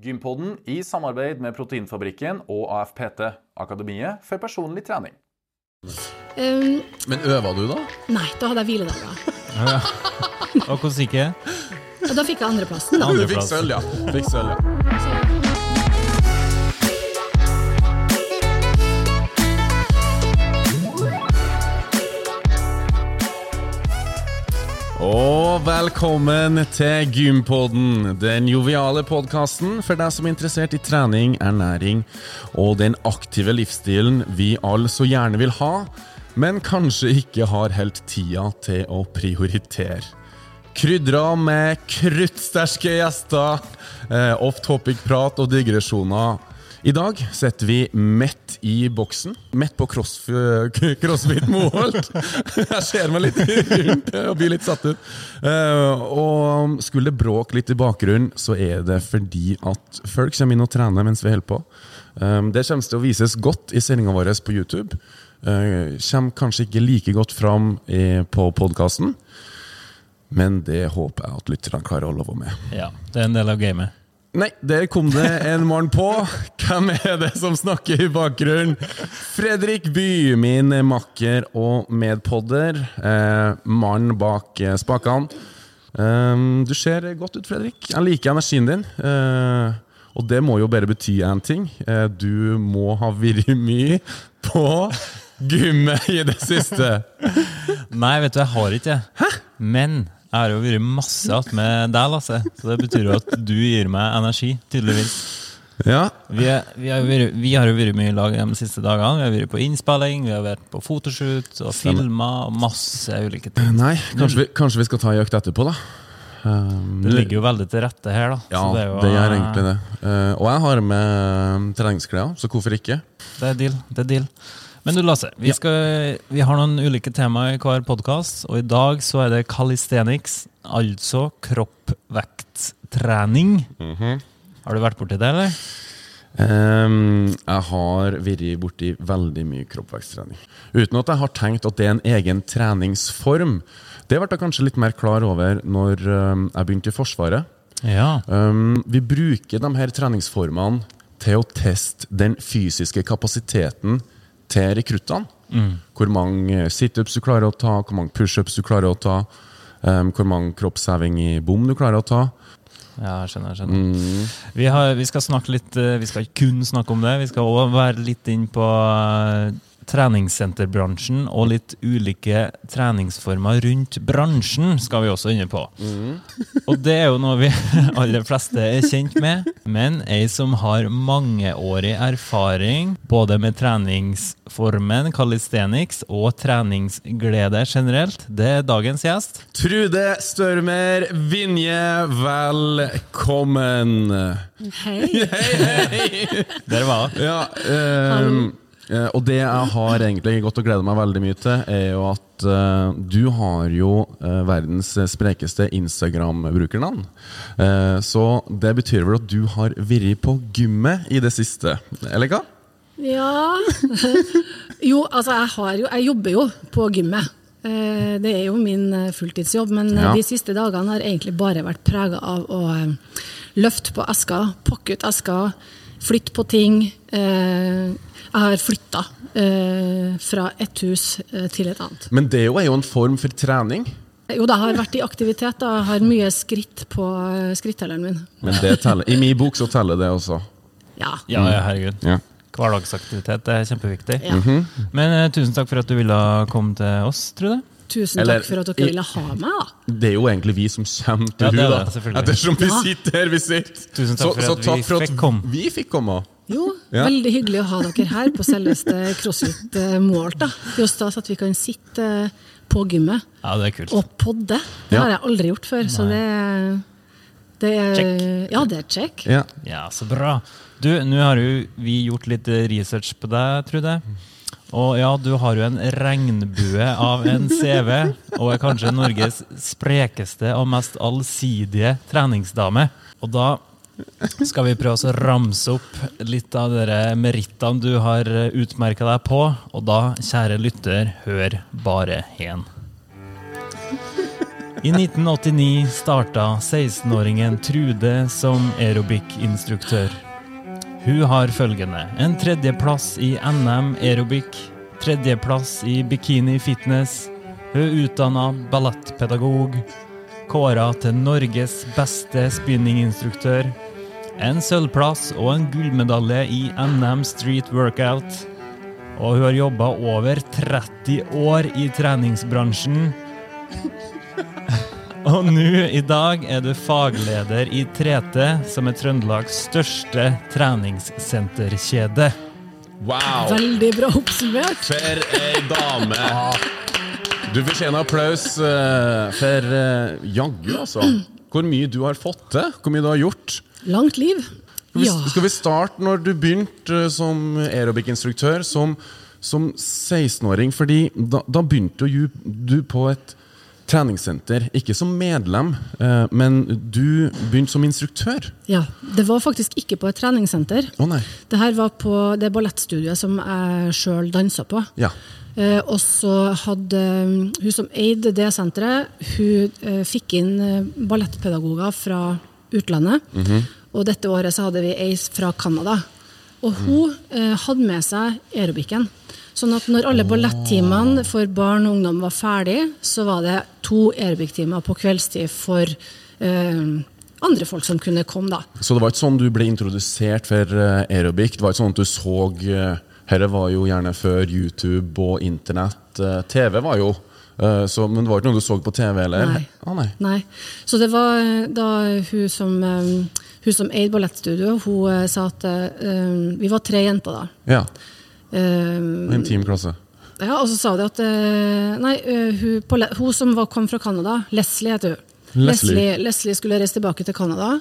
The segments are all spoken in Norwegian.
Gympodden i samarbeid med Proteinfabrikken og AFPT, Akademiet for personlig trening. Um, Men øva du, da? nei, da hadde jeg hviledager. Og hvordan gikk det? Da fikk jeg andreplassen. da. Du fikk sølv, ja. Fikk sølv, ja. Og velkommen til Gympodden, den joviale podkasten for deg som er interessert i trening, ernæring og den aktive livsstilen vi alle så gjerne vil ha, men kanskje ikke har helt tida til å prioritere. Krydra med kruttsterke gjester, eh, off-topic-prat og digresjoner. I dag setter vi Mett i boksen. Mett på cross, CrossFit Moholt. Jeg ser meg litt rundt og blir litt satt ut. Eh, og skulle det bråke litt i bakgrunnen, så er det fordi at folk kommer inn og trener mens vi holder på. Eh, det kommer til å vises godt i sendinga vår på YouTube. Eh, kommer kanskje ikke like godt fram på podkasten. Men det håper jeg at lytterne klarer å leve med. Ja, det er en del av gamet. Nei, der kom det en mann på. Hvem er det som snakker i bakgrunnen? Fredrik By, min makker og medpodder. Eh, Mannen bak spakene. Eh, du ser godt ut, Fredrik. Jeg liker energien din. Eh, og det må jo bare bety én ting. Eh, du må ha vært mye på gymmet i det siste. Nei, vet du, jeg har ikke det. Men jeg har jo vært masse att med deg, Lasse. Så det betyr jo at du gir meg energi, tydeligvis. Ja, Vi, er, vi, har, vært, vi har jo vært mye i lag de siste dagene. Vi har vært på innspilling, vi har vært på fotoshoot og filma og masse ulike ting. Nei, kanskje vi, kanskje vi skal ta ei økt etterpå, da. Um, Det ligger jo veldig til rette her, da. Ja, det, jo, gjør egentlig det. Uh, og jeg har med treningsklær, så hvorfor ikke? Det er deal. det er deal. Men du, Lasse, vi, skal, vi har noen ulike temaer i hver podkast, og i dag så er det calisthenics, altså kroppvekttrening. Mhm. Har du vært borti det, eller? Um, jeg har vært borti veldig mye kroppveksttrening. Uten at jeg har tenkt at det er en egen treningsform. Det ble jeg kanskje litt mer klar over når jeg begynte i Forsvaret. Ja. Um, vi bruker de her treningsformene til å teste den fysiske kapasiteten til rekruttene. Hvor mange situps du klarer å ta, hvor mange pushups du klarer å ta, um, hvor mange kroppsheving i bom du klarer å ta. Ja, jeg skjønner. jeg skjønner. Vi, har, vi skal snakke litt eh, Vi skal kun snakke om det. Vi skal òg være litt inn på eh, treningssenterbransjen og litt ulike treningsformer rundt bransjen skal vi også inne på. Og det er jo noe vi aller fleste er kjent med. Men ei som har mangeårig erfaring både med treningsformen calisthenics og treningsglede generelt, det er dagens gjest. Trude Størmer Vinje, velkommen! Hei. Der var hun. Ja, ehm, eh, og det jeg har egentlig gått og gleda meg veldig mye til, er jo at uh, du har jo uh, verdens sprekeste Instagram-brukernavn. Uh, så det betyr vel at du har vært på gymmet i det siste, eller hva? Ja Jo, altså, jeg, har jo, jeg jobber jo på gymmet. Eh, Det er jo min eh, fulltidsjobb, men eh, Ja. de siste dagene har egentlig bare vært prega av å eh, løfte på esker, pakke ut esker, flytte på ting. Eh, Jeg har flytta fra et hus eh, til et annet. Men det er jo en form for trening. Jo, det har vært i aktivitet. Da. Jeg har mye skritt på eh, skrittelleren min. Men det teller. I min bok så teller det også. Ja. Ja, ja, herregud. Ja. Hverdagsaktivitet er kjempeviktig. ja. Men eh, tusen takk for at du ville komme til oss, Trude. Tusen Eller- takk for at dere ville ha meg, da. Det er jo egentlig vi som kommer til Ja, det det, da. Ettersom vi Ja. sitter her vi sitter. Tusen takk for at vi fikk komme. vi fikk komme. Jo, Ja. veldig hyggelig å ha dere her på selveste CrossFit Målt. da. Det er jo stas at vi kan sitte eh, på gymmet Ja, det er kult. og podde. Det Ja. har jeg aldri gjort før, så det, det er Check. Ja, det er check. Ja. Ja, så bra. Du, nå har jo vi gjort litt eh, research på deg, Trude. Og ja, du har jo en regnbue av en CV, og er kanskje Norges sprekeste og mest allsidige treningsdame. Og da skal vi prøve å ramse opp litt av de merittene du har utmerka deg på. Og da, kjære lytter, hør bare hen. I 1989 starta 16-åringen Trude som aerobic-instruktør. Hun har følgende en tredjeplass i NM aerobic, tredjeplass i bikini fitness. Hun er utdanna ballettpedagog, kåra til Norges beste spinninginstruktør. En sølvplass og en gullmedalje i NM Street Workout. Og hun har jobba over 30 år i treningsbransjen. Og nå i dag er du fagleder i 3T, som er Trøndelags største treningssenterkjede. Wow! Veldig bra oppsummert. For ei dame! Du fortjener applaus eh, for uh, jaggu, altså. Hvor mye du har fått til, hvor mye du har gjort. Langt liv. Skal vi, Ja. skal vi starte når du begynte eh, som aerobic-instruktør, som, som 16-åring? Fordi da, da begynte jo du på et treningssenter, ikke som medlem, eh, men du begynte som instruktør. ja. Det var faktisk ikke på et treningssenter. Å nei. Det her var på det ballettstudioet som jeg sjøl dansa på. Ja. Eh, og så hadde hun som eide det senteret, hun fikk inn ballettpedagoger fra utlandet. Og dette året så hadde vi ei fra Canada. Og hun eh, hadde med seg aerobicen. Sånn at når alle ballettimene for barn og ungdom var ferdig, så var det to aerobic-timer på kveldstid for eh, andre folk som kunne komme, da. Så det var ikke sånn du ble introdusert for eh, aerobic? Det var ikke sånn at du så Dette var jo gjerne før YouTube og internett. Eh, TV var jo eh, så, Men det var ikke noe du så på TV, eller? Nei. Ah, nei. Nei. Så det var eh, da hun som, eh, hun som eide ballettstudio, hun eh, sa at um, Vi var tre jenter da. Ja. Um, Intim klasse. ja, og så sa de at eh, Nei, eh, hun, på, hun som var, kom fra Canada, Leslie heter hun. Leslie. Leslie, Leslie skulle reise tilbake til Canada.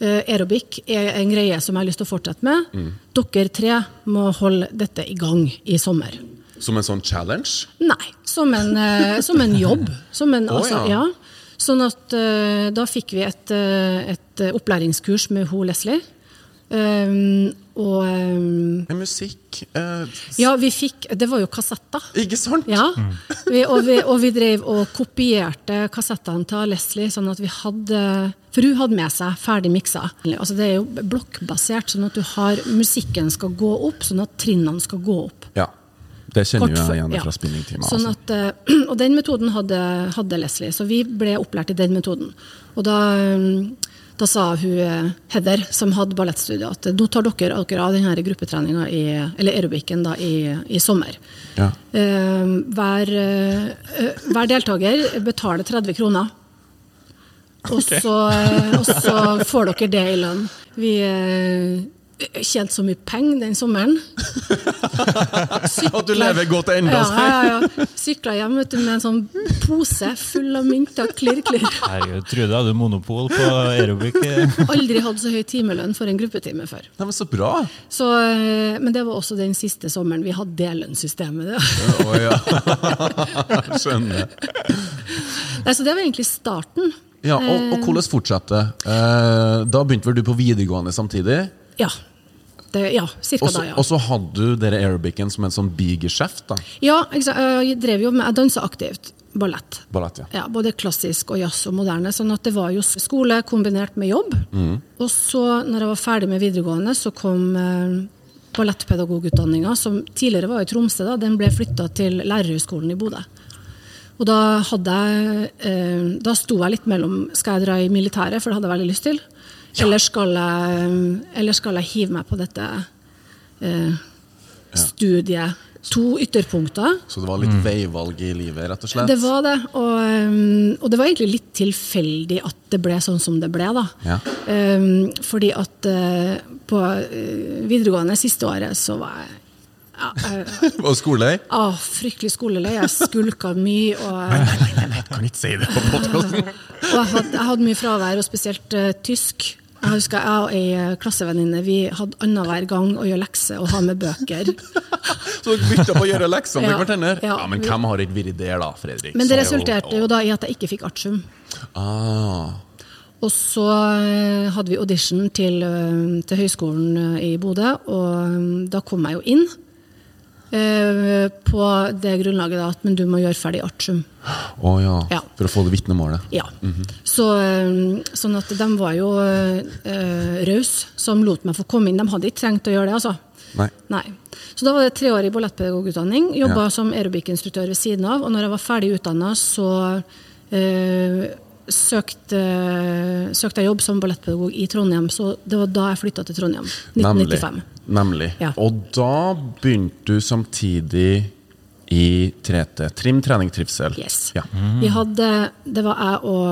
Uh, aerobic er en greie som jeg har lyst til å fortsette med. Mm. Dere tre må holde dette i gang i sommer. Som en sånn challenge? Nei, som en, eh, som en jobb. Som en, oh, altså, ja. ja. Sånn at eh, da fikk vi et, eh, et opplæringskurs med ho Leslie. Um, og um, musikk uh, ja, vi fikk Det var jo kassetter. Ikke sant? Ja. Vi, og, vi, og vi drev og kopierte kassettene til Leslie, sånn at vi hadde For hun hadde med seg ferdig miksa. Altså, det er jo blokkbasert, sånn at du har musikken skal gå opp, sånn at trinnene skal gå opp. Ja. Det kjenner Kort jo jeg igjen ja. fra spinningtimer. Sånn Altså. eh, og den metoden hadde, hadde Leslie, så vi ble opplært i den metoden. Og da, eh, da sa hun eh, Heather, som hadde ballettstudio, at nå tar dere dere av denne gruppetreninga, i, eller aerobicen, da, i, i sommer. Ja. Eh, hver, eh, hver deltaker betaler 30 kroner. Og, så, eh, og så får dere det i lønn. Vi eh, tjente så mye penger den sommeren. At du lever godt ennå! Ja, ja, ja. Sykla hjem vet du, med en sånn pose full av mynter. Klirr, klirr. Herregud, Trude hadde monopol på aerobic. Aldri hatt så høy timelønn for en gruppetime før. Nei, men så bra! Så, eh, men det var også den siste sommeren vi hadde det lønnssystemet. Det. Å ja. Skjønner. Nei, så det var egentlig starten. Ja, og, og hvordan fortsatte? Eh, da begynte vel du på videregående samtidig? Ja. Det, ja, cirka også, da, ja. og så hadde du dere aerobicen som en sånn bigeskjeft? da? Ja, jeg drev jo med, jeg dansa aktivt ballett. Ballett, ja. Ja, både klassisk og jazz og moderne. sånn at det var jo skole kombinert med jobb. Og så, når jeg var ferdig med videregående, så kom eh, ballettpedagogutdanninga, som tidligere var i Tromsø, da, den ble flytta til Lærerhøgskolen i Bodø. Og da hadde jeg eh, Da sto jeg litt mellom Skal jeg dra i militæret, for det hadde jeg veldig lyst til? Eller, skal jeg, eller skal jeg hive meg på dette eh, studiet? To ytterpunkter. Så det var litt veivalg i livet, rett og slett? Det var det. Og, um, og det var egentlig litt tilfeldig at det ble sånn som det ble, da. Ja. Um, fordi at uh, på videregående siste året så var jeg ja, jeg- Og skolelei? Å, fryktelig skolelei. Jeg skulka mye. Og, Kan ikke si det på podkasten! jeg, jeg hadde mye fravær, og spesielt uh, tysk. Jeg husker jeg og ei uh, klassevenninne vi hadde annenhver gang å gjøre lekser og ha med bøker. Så dere bytta på å gjøre lekser Ja, med hverandre? ja. Ja, men hvem har ikke vært der, da, Fredrik? Men det resulterte jo da i at jeg ikke fikk artium. Ah, Og så eh, hadde vi audition til, eh, til Høgskolen eh, i Bodø, og eh, da kom jeg jo inn. Eh, på det grunnlaget da, at men du må gjøre ferdig artium. Oh, ja. Ja. For å få det vitnemålet. Ja. Så, eh, sånn at de var jo uh, rause som lot meg få komme inn. De hadde ikke trengt å gjøre det, altså. Nei. Nei. Så da var det tre år i ballettpedagogutdanning. Jobba Ja. som aerobic-instruktør ved siden av. Og når jeg var ferdig utdanna, så eh, søkte, søkte jeg jobb som ballettpedagog i Trondheim. Så det var da jeg flytta til Trondheim. 1995. Nemlig. Nemlig. Ja. Og da begynte du samtidig i 3T. Trim, trening, trivsel. Yes. Ja. Vi hadde, det var jeg og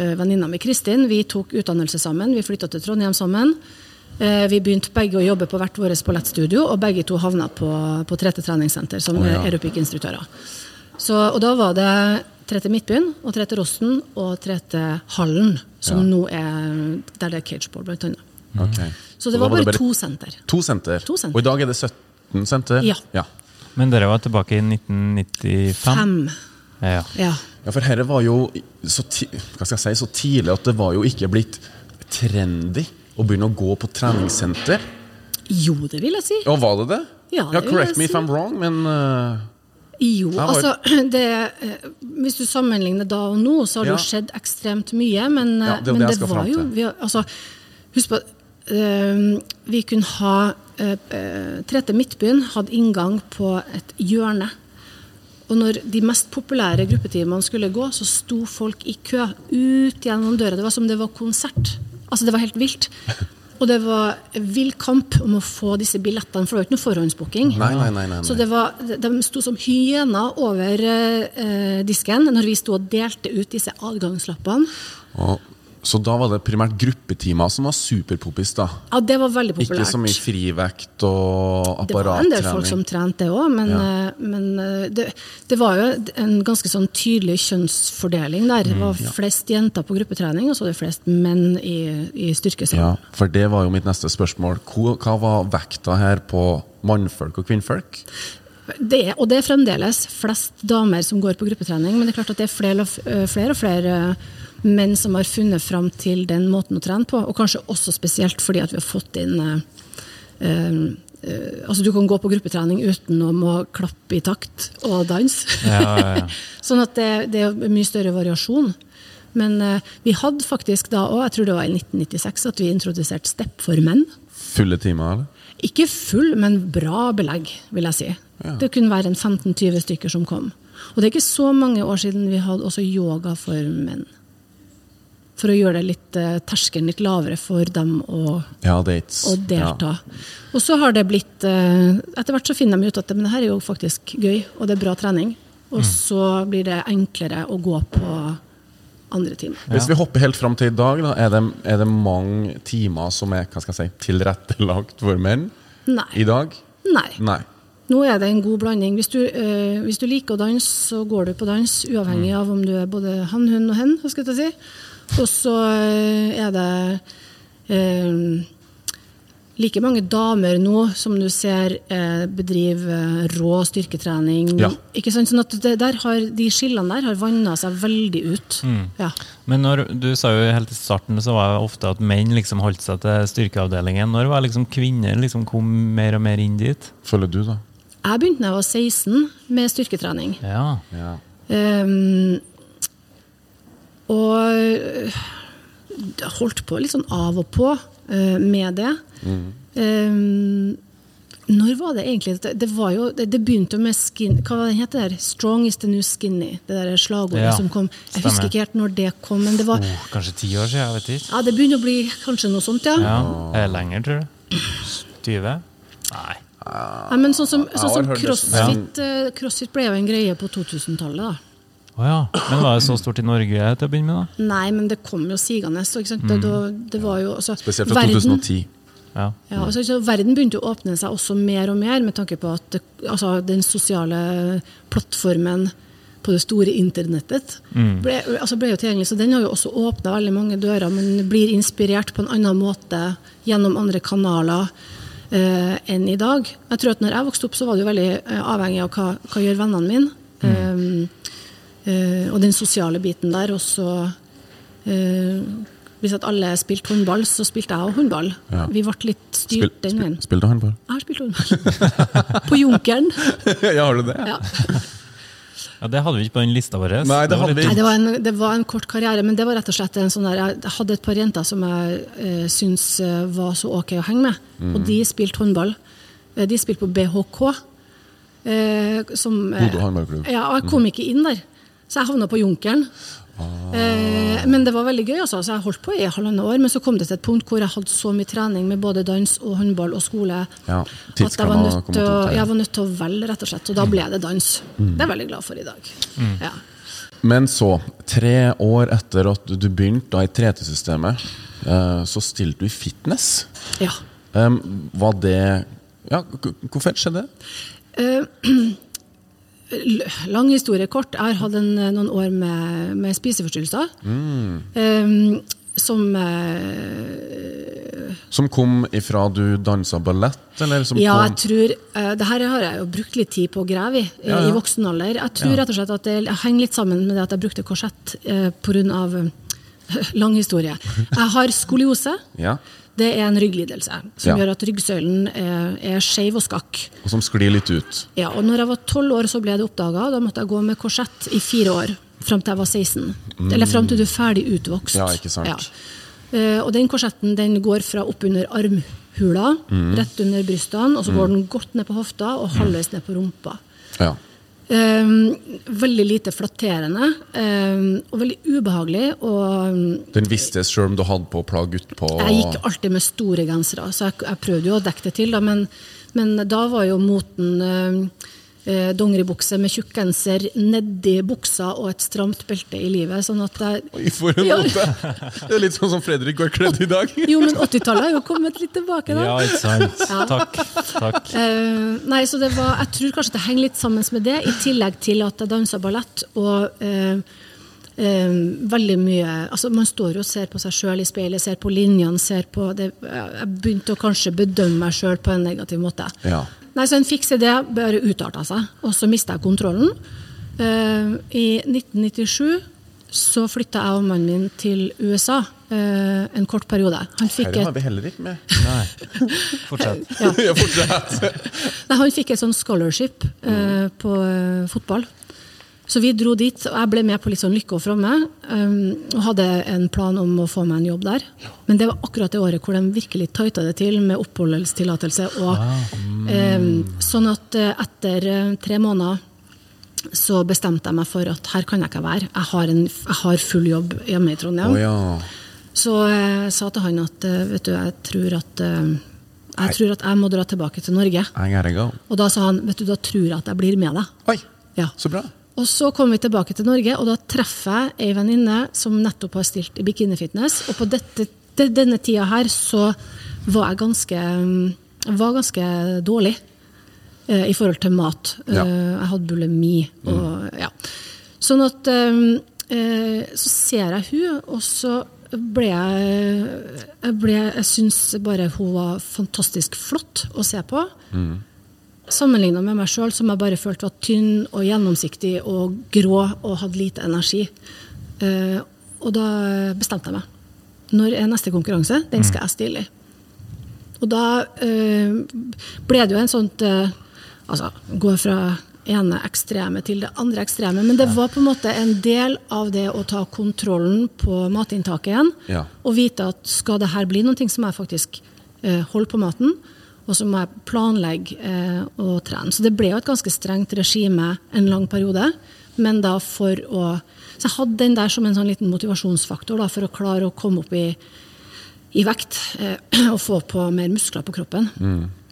øh, venninna mi Kristin. Vi tok utdannelse sammen. Vi flytta til Trondheim sammen. Eh, Vi begynte begge å jobbe på hvert vårt ballettstudio, og begge to havna på, på 3T treningssenter som oh, ja. aerobic-instruktører. Og da var det 3T Midtbyen, og 3T Rosten og 3T Hallen, som Ja. nå er der det er cageball, blant annet. Ok. Så det var, var bare, det to senter. To senter. To senter. Og i dag er det 17 senter? Ja. ja. Men dere var tilbake i 1995? Fem. Ja. Ja. Ja, for dette var jo så, ti hva skal jeg si, så tidlig at det var jo ikke blitt trendy å begynne å gå på treningssenter. Jo, det vil jeg si. Og var det det? Ja, det ja, correct jeg me if. I'm wrong, men uh, Jo, altså det, eh, Hvis du sammenligner da og nå, så har det jo skjedd ekstremt mye. Men, eh, Ja, det er men det det, var jo vi, altså, Husk på eh, Vi kunne ha Trette Midtbyen hadde inngang på et hjørne. Og når de mest populære gruppetimene skulle gå, så sto folk i kø ut gjennom døra. Det var som det var konsert. Altså, det var helt vilt. Og det var vill kamp om å få disse billettene, for det var ikke noe forhåndsbooking. Nei, nei, nei, nei. Så det var, de sto som hyener over eh, disken når vi sto og delte ut disse adgangslappene. og, Så da var det primært gruppetimer som var superpopis? da. Ja, det var veldig populært. Ikke så mye frivekt og apparattrening? Det var en del folk som trente det òg, men, Ja. eh, men eh, det, det var jo en ganske sånn tydelig kjønnsfordeling der. Det Mm, var flest jenter på gruppetrening, og så var det flest menn i, i styrkesalen. Ja, for det var jo mitt neste spørsmål. Hva, hva var vekta her på mannfolk og kvinnfolk? Det er, og det er fremdeles flest damer som går på gruppetrening, men det er klart at det er flere og, øh, flere, og flere menn som har funnet fram til den måten å trene på, og kanskje også spesielt fordi at vi har fått inn eh, eh, eh, Altså, du kan gå på gruppetrening uten å må klappe i takt og danse. Ja, ja, ja. sånn at det, det er mye større variasjon. Men uh, vi hadde faktisk da òg, jeg tror det var i 1996, at vi introduserte step for menn. Fulle timer, eller? Ikke full, men bra belegg, vil jeg si. Ja. Det kunne være en 15-20 stykker som kom. Og det er ikke så mange år siden vi hadde også yoga for menn. For å gjøre det litt, eh, terskelen litt lavere for dem å, Ja, å delta. Og så har det blitt eh, Etter hvert så finner de ut at det, men det her er jo faktisk gøy, og det er bra trening. Og så blir det enklere å gå på andre timer. Ja. Hvis vi hopper helt fram til i dag, da, er, det, er det mange timer som er si, tilrettelagt for menn Nei. i dag? Nei. Nei. Nå er det en god blanding. Hvis du, øh, hvis du liker å danse, så går du på dans, uavhengig av om du er både han, hun og hen. si. Og så eh, er det eh, like mange damer nå som du ser eh, bedriver rå styrketrening. Ja. Ikke sant? Sånn at det, der har, De skillene der har vanna seg veldig ut. Ja. Men når, du sa jo helt i starten så var det ofte at menn liksom holdt seg til styrkeavdelingen. Når var liksom kvinner liksom kom mer og mer inn dit? Følger du, da? Jeg begynte da jeg var 16 med styrketrening. Ja. Ja. Um, og øh, holdt på litt sånn av og på med det. Ehm, når var det egentlig Det, det var jo, det, det begynte jo med skin, Hva var det het der? 'Strong is the new skinny'. Det der slagordet Ja, som kom. Jeg stemmer. husker ikke helt når det kom, men det var Oh, kanskje ti år siden, jeg vet ikke. Ja, det begynner å bli kanskje noe sånt, ja. Ja. Er det lenger, tror du? 20? Nei. Nei, men sånn som, sånn som crossfit, eh, crossfit ble jo en greie på 2000-tallet, da. Å ja. Men var det så stort i Norge til å begynne med, da? Nei, men det kom jo sigende. Mm. Det, det, var jo, altså, Spesielt fra 2010. Ja. Ja, altså, så verden begynte å åpne seg også mer og mer med tanke på at det, altså, den sosiale plattformen på det store internettet ble, altså, ble jo tilgjengelig. Så den har jo også åpna veldig mange dører, men blir inspirert på en annen måte gjennom andre kanaler eh, enn i dag. Jeg tror at når jeg vokste opp, så var det jo veldig eh, avhengig av hva, hva gjør vennene mine. Um, eh, og den sosiale biten der. Og så eh, Hvis at alle spilte håndball, så spilte jeg også håndball. Ja. Vi ble litt Spil, styrt den veien. spil, Spilte du håndball? Jeg har spilt håndball. På Junkeren. ja, har du det? Ja. Ja, Det hadde vi ikke på den lista vår. Nei, det var hadde vi. Nei, det var, en, det var en kort karriere, men det var rett og slett en sånn der Jeg hadde et par jenter som jeg eh, syns eh, var så ok å henge med, Mm. og de spilte håndball. Eh, de spilte på BHK. Eh, som, eh, Bodø håndballklubb. Ja, og jeg kom ikke inn der, så jeg havna på Junkeren. Ah. Eh, men det var veldig gøy, altså. så jeg holdt på i halvannet år. Men så kom det til et punkt hvor jeg hadde så mye trening med både dans og håndball og skole Ja, at jeg var, nødt til å, jeg var nødt til å velge, rett og slett. Og da ble det dans. Mm. Det er jeg veldig glad for i dag. Ja. Men så, tre år etter at du begynte da i 3T-systemet, eh, så stilte du i fitness. ja. Um, var det Ja, hvorfor skjedde det? L- Lang historie kort. Jeg har hatt en, noen år med, med spiseforstyrrelser. Mm. Um, som uh, Som kom ifra du dansa ballett, eller som Ja, jeg tror uh, Det her har jeg jo brukt litt tid på å grave i, eh, Ja, ja. i voksen alder. Jeg tror rett og slett at det henger litt sammen med det at jeg brukte korsett uh, pga. Eh, lang historie. Jeg har skoliose. Ja, Det er en rygglidelse som Ja. gjør at ryggsøylen er, er skeiv og skakk. og som sklir litt ut. Ja, og når jeg var tolv år, så ble det oppdaga. Da måtte jeg gå med korsett i fire år. Fram til jeg var 16. Eller fram til du er ferdig utvokst. Ja, ikke sant. Eh, og den korsetten den går fra oppunder armhula, Mm. rett under brystene, og så går den godt ned på hofta og halvveis ned på rumpa. Ja. Eh, veldig lite flatterende eh, og veldig ubehagelig. Og Den visste sjøl om du hadde på plagg utpå. jeg gikk alltid med store gensere, så jeg, jeg prøvde jo å dekke det til. Da, men, men da var jo moten eh, dongeribukse med tjukk genser nedi buksa og et stramt belte i livet. Sånn at jeg, Oi, for en Ja. måte! Det er litt sånn som Fredrik var kledd i dag. jo, men 80-tallet har jo kommet litt tilbake, da. Ja, ikke sant. Ja. Takk. takk. Eh, nei, så det var, Jeg tror kanskje det henger litt sammen med det, i tillegg til at jeg dansa ballett. og eh, eh, veldig mye altså Man står jo og ser på seg sjøl i speilet, ser på linjene, ser på det, Jeg begynte å kanskje bedømme meg sjøl på en negativ måte. Ja. Nei, Så en fiks idé bare utarta seg, og så mista jeg kontrollen. Uh, I 1997 så flytta jeg og mannen min til USA uh, en kort periode. Han fikk Dette har vi heller ikke med. Nei. Fortsett. ja. Ja, fortsett. Nei, han fikk et sånn scholarship uh, på fotball. Så vi dro dit, og jeg ble med på litt sånn lykke og fromme. Um, og hadde en plan om å få meg en jobb der. Men det var akkurat det året hvor de virkelig tighta det til med oppholdstillatelse. Og, um, sånn at eh, etter eh, tre måneder så bestemte jeg meg for at her kan jeg ikke være. Jeg har, en, jeg har full jobb hjemme i Trondheim. Oh, ja. Så jeg sa til han at eh, vet du, jeg tror at eh, jeg tror at jeg må dra tilbake til Norge. Og da sa han vet du, da tror jeg at jeg blir med deg. Oi, Ja. så bra. Og så kom vi tilbake til Norge, og da treffer jeg ei venninne som nettopp har stilt i bikinifitness. Og på dette, de, denne tida her så var jeg ganske, var ganske dårlig eh, i forhold til mat. Ja. Eh, jeg hadde bulimi. Og, ja. Sånn at eh, eh, Så ser jeg hun, og så ble jeg Jeg, ble, jeg syns bare hun var fantastisk flott å se på. Sammenligna med meg sjøl, som jeg bare følte var tynn og gjennomsiktig og grå og hadde lite energi. Uh, og da bestemte jeg meg. Når er neste konkurranse? Den skal jeg stille i. Og da uh, ble det jo en sånt uh, Altså, gå fra ene ekstreme til det andre ekstreme. Men det var på en måte en del av det å ta kontrollen på matinntaket igjen. Ja. Og vite at skal det her bli noe, som jeg faktisk holder holde på maten. Og så må jeg planlegge eh, og trene. Så det ble jo et ganske strengt regime en lang periode. Men da for å Så jeg hadde den der som en sånn liten motivasjonsfaktor da, for å klare å komme opp i, i vekt eh, og få på mer muskler på kroppen.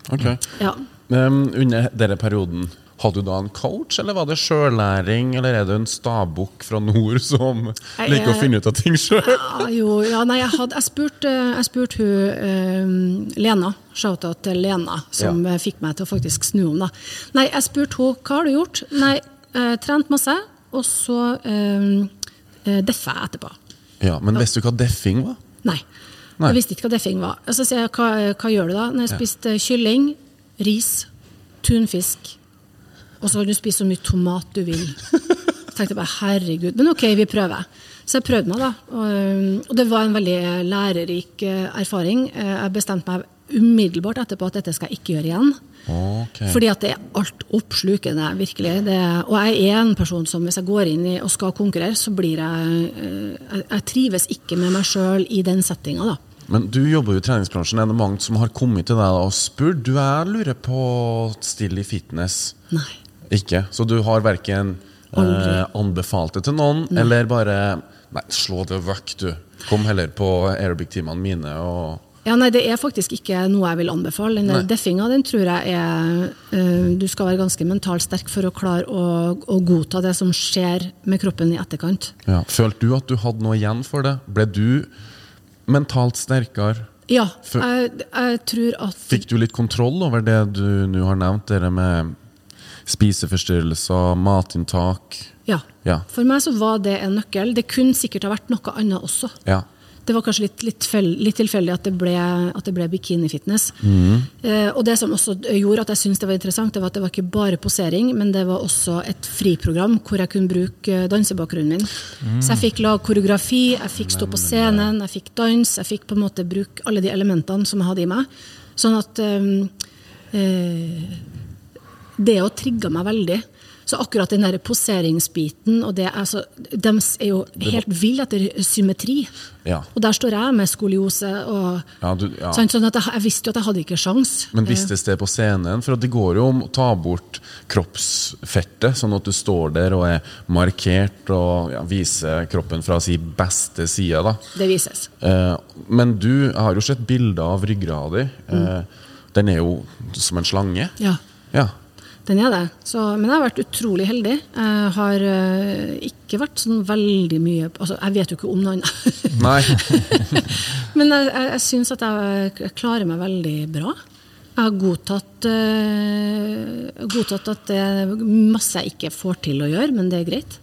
Ok. Ja. Um, under denne perioden, hadde du da en coach, eller var det sjøllæring, eller er du en stabukk fra nord som Jeg liker å finne ut av ting sjøl? Ja, jo, ja, nei, jeg, hadde, jeg spurte spurt hun uh, Lena, shout-out til Lena, som Ja. fikk meg til å faktisk snu om. da. Nei, jeg spurte henne hva har du gjort. Nei, uh, trent masse, og så uh, eh, deffa jeg etterpå. Ja, men visste du hva deffing var? Nei. Nei. Jeg visste ikke hva deffing var. Så sier jeg, hva, hva gjør du da? Når jeg spiste kylling, ris, tunfisk, og så kan du spise så mye tomat du vil. Jeg tenkte bare, herregud. Men ok, vi prøver. Så jeg prøvde meg, da. Og, og det var en veldig lærerik eh, erfaring. Eh, Jeg bestemte meg umiddelbart etterpå at dette skal jeg ikke gjøre igjen. Okay. Fordi at det er alt oppslukende, virkelig. Det, og jeg er en person som hvis jeg går inn i og skal konkurrere, så blir jeg eh, Jeg, trives ikke med meg sjøl i den settinga, da. Men du jobber jo i treningsbransjen. Er det mange som har kommet til deg og spurt Du, jeg lurer på Still i fitness. Nei. Ikke? Så du har verken eh, anbefalt det til noen, eller bare Nei, slå det vekk, du. Kom heller på aerobic-timene mine og Ja, nei, Det er faktisk ikke noe jeg vil anbefale. Den Nei. deffinga den tror jeg er eh, Du skal være ganske mentalt sterk for å klare å, å godta det som skjer med kroppen i etterkant. ja. Følte du at du hadde noe igjen for det? Ble du mentalt sterkere? Ja, jeg, jeg tror at Fikk du litt kontroll over det du nå har nevnt, det med spiseforstyrrelser, matinntak? Ja. Ja. For meg så var det en nøkkel. Det kunne sikkert ha vært noe annet også. Ja. Det var kanskje litt, litt, litt tilfeldig at det ble, at det ble bikinifitness. Mm. Eh, og det som også gjorde at jeg syntes det var interessant, det var at det var ikke bare posering, men det var også et friprogram hvor jeg kunne bruke eh, dansebakgrunnen min. Så jeg fikk lage koreografi, jeg fikk stå på scenen, jeg fikk dans, jeg fikk på en måte bruke alle de elementene som jeg hadde i meg. Sånn at eh, eh, det å trigga meg veldig. Så akkurat den der poseringsbiten og det, altså, De er jo helt ville etter symmetri. Ja. Og der står jeg med skoliose. og Ja, du, ja. Sånn, sånn at jeg, jeg visste jo at jeg hadde ikke sjans. Men vistes det på scenen? For det går jo om å ta bort kroppsfettet, sånn at du står der og er markert og ja, viser kroppen fra sin beste side. da. Det vises. Eh, men du har jo sett bilder av ryggrada di. Eh, Den er jo som en slange. Ja, Ja. Den er det. Så, men jeg har vært utrolig heldig. Jeg har uh, ikke vært sånn veldig mye altså, Jeg vet jo ikke om noe annet. Nei. Men jeg, jeg, jeg syns at jeg, jeg klarer meg veldig bra. Jeg har godtatt, uh, godtatt at det er masse jeg ikke får til å gjøre, men det er greit.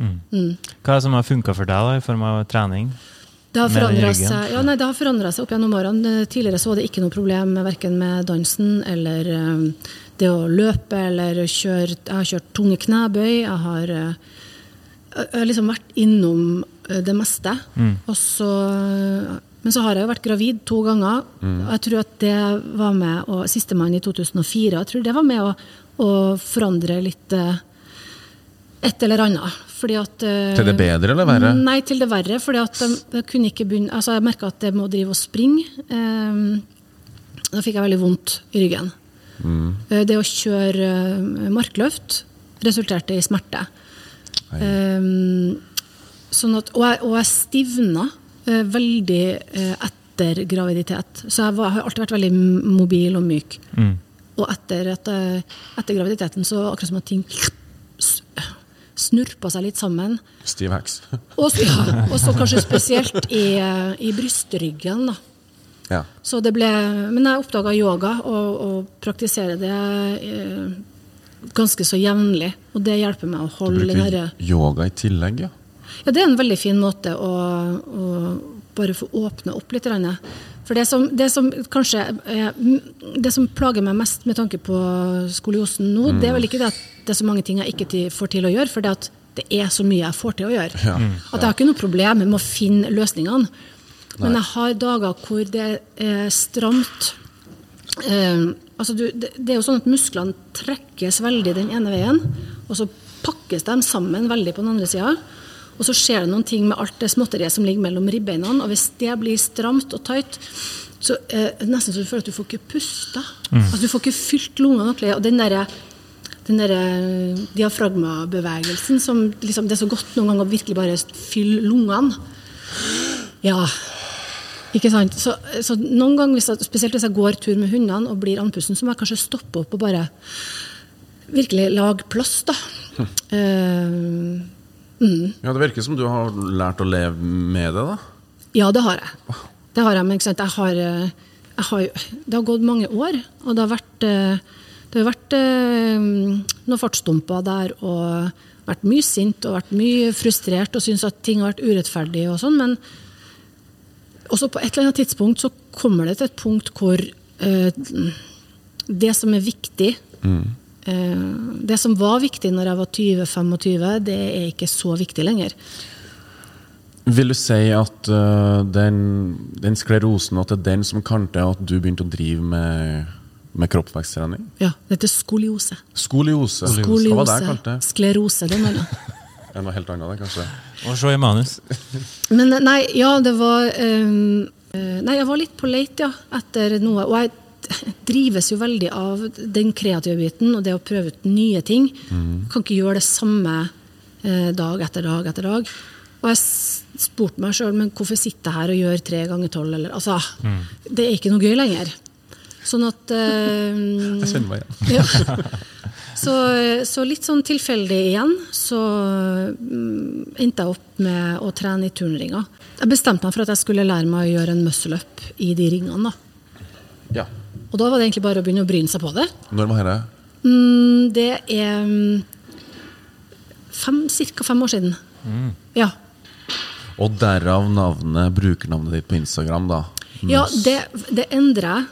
Hva er det som har funka for deg da, i form av trening? Det har forandra seg, ja, seg opp gjennom årene. Tidligere så var det ikke noe problem verken med dansen eller eh, det å løpe eller kjøre Jeg har kjørt tunge knebøy. Jeg har, eh, jeg har liksom vært innom eh, det meste. Og så, men så har jeg jo vært gravid to ganger. Og jeg tror at det var med å Sistemann i 2004. Jeg tror det var med å, å forandre litt eh, et eller annet. Fordi at, Til det bedre eller verre? Nei, til det verre. fordi at jeg, jeg kunne ikke begynne altså Jeg merka at jeg må drive og springe. Um, da fikk jeg veldig vondt i ryggen. Eh, det å kjøre eh, markløft resulterte i smerte. Um, sånn at, og, jeg, og jeg stivna uh, veldig uh, etter graviditet. Så jeg var, har alltid vært veldig mobil og myk. Og etter, at, etter graviditeten så akkurat som at ting snurpa seg litt sammen. Stiv heks. Og så, ja, og så kanskje spesielt i, i brystryggen. da. Ja. Så det ble, men jeg oppdaga yoga og, og praktiserer det eh, ganske så jevnlig. Og det hjelper meg å holde den herre yoga i tillegg, ja. Ja, det er en veldig fin måte å, å bare få åpne opp litt. For det som, det som kanskje er, Det som plager meg mest med tanke på skoliosen nå, det er vel ikke det at det er så mange ting jeg ikke får til å gjøre, for det at det er så mye jeg får til å gjøre. At jeg har ikke noe problem med å finne løsningene. Men jeg har dager hvor det er stramt. Eh, altså du, det, det er jo sånn at musklene trekkes veldig den ene veien, og så pakkes de sammen veldig på den andre sida. Og så skjer det noen ting med alt det småtteriet som ligger mellom ribbeina. Og hvis det blir stramt og tight, så eh, er det nesten så du føler at du får ikke pusta. Altså, du får ikke fylt lungene ordentlig. Og den derre den der eh, diafragmabevegelsen som liksom, Det er så godt noen ganger å virkelig bare fylle lungene. Ja. Ikke sant? Så, så noen ganger, hvis jeg, spesielt hvis jeg går tur med hundene og blir andpusten, så må jeg kanskje stoppe opp og bare virkelig lage plass, da. Mm. Ja, Det virker som du har lært å leve med det, da. ja, det har jeg. Det har jeg, men? Jeg har, eh, jeg har, det har gått mange år, og det har vært, eh, det har vært eh, noen fartsdumper der, og vært mye sint og vært mye frustrert og syntes at ting har vært urettferdig og sånn, men også på et eller annet tidspunkt så kommer det til et punkt hvor eh, det som er viktig eh, Det som var viktig når jeg var 20-25, det er ikke så viktig lenger. Vil du si at uh, den, den sklerosen at det er den som kan til at du begynte å drive med, med kroppsveksttrening? Ja, det heter skoliose. Skoliose. Hva var det jeg kalte det? Sklerose, det mener jeg. Er noe helt annet, det, kanskje? Og se i manus. Men nei, ja, det var ehm, eh, Nei, jeg var litt på leit, ja, etter noe. Og jeg drives jo veldig av den kreative biten og det å prøve ut nye ting. Kan ikke gjøre det samme eh, dag etter dag etter dag. Og jeg spurte meg sjøl, men hvorfor sitter jeg her og gjør tre ganger tolv, eller Altså, det er ikke noe gøy lenger. Sånn at eh, Jeg kjenner meg igjen. ja. Så, så litt sånn tilfeldig igjen, så mm, endte jeg opp med å trene i turnringer. Jeg bestemte meg for at jeg skulle lære meg å gjøre en muscle-up i de ringene. da. Ja. Og da var det egentlig bare å begynne å bryne seg på det. Når var dette? Mm, det er mm, fem, ca. fem år siden. Ja. Og derav navnet, brukernavnet ditt på Instagram, da. Ja, det, det endrer jeg.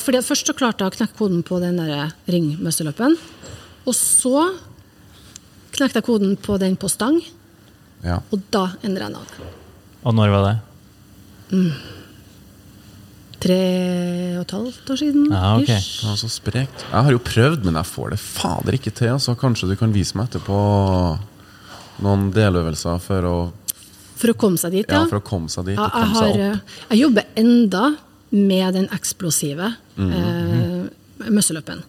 Fordi Først så klarte jeg å knekke koden på den der ringmuscle-upen. Og så knekte jeg koden på den på stang, Ja. og da endrer jeg navnet. Og når var det? Tre og et halvt år siden. Ja, ok. ish. Ja, så sprekt. Jeg har jo prøvd, men jeg får det fader ikke til. Så kanskje du kan vise meg etterpå noen deløvelser for å, For å komme seg dit, ja, ja. for å komme seg dit Ja, jeg, har, seg opp. eh, jeg jobber enda med den eksplosive Mhm. eh, muscle-upen.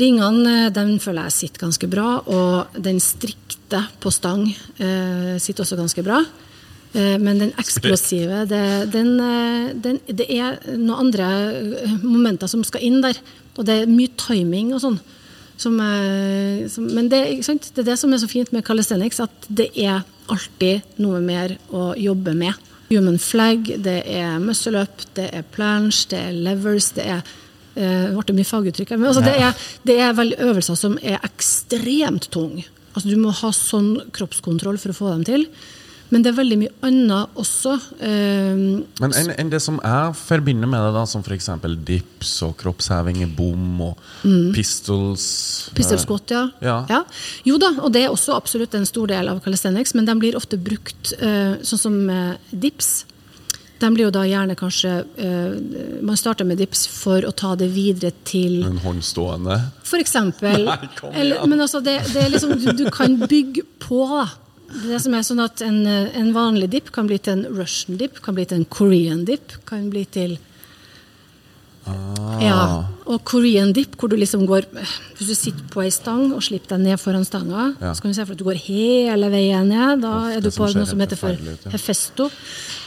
Ringene eh, den føler jeg sitter ganske bra, og den strikte på stang eh, sitter også ganske bra. Eh, men den eksplosive, det, den, eh, den, det er noen andre eh, momenter som skal inn der. Og det er mye timing og sånn. Som, eh, som, men det, det er det som er så fint med calisthenics, at det er alltid noe mer å jobbe med. Human flag, det er muscle up, det er planche, det er levers, det er eh, Nå ble mye faguttrykk men altså, det, er, det er vel øvelser som er ekstremt tunge. Altså, du må ha sånn kroppskontroll for å få dem til. Men det er veldig mye annet også. Eh, Men enn en det som jeg forbinder med det, da, som f.eks. dips og kroppsheving i bom og pistols Mm. Pistol squat, ja. Ja. Jo da, og det er også absolutt en stor del av calisthenics, men de blir ofte brukt eh, sånn som eh, dips. De blir jo da gjerne kanskje uh, Man starter med dips for å ta det videre til En håndstående For eksempel. Nei, eller, men altså, det, det er liksom, du, du kan bygge på, da. Det er det som er sånn at en, eh, en vanlig dip kan bli til en Russian dip, kan bli til en Korean dip, kan bli til Ja. Og Korean dip, hvor du liksom går Hvis du sitter på ei stang og slipper deg ned foran stanga, Ja. så kan du se for at du går hele veien ned. Da Uff, er du på noe som heter for ut, ja. hefesto.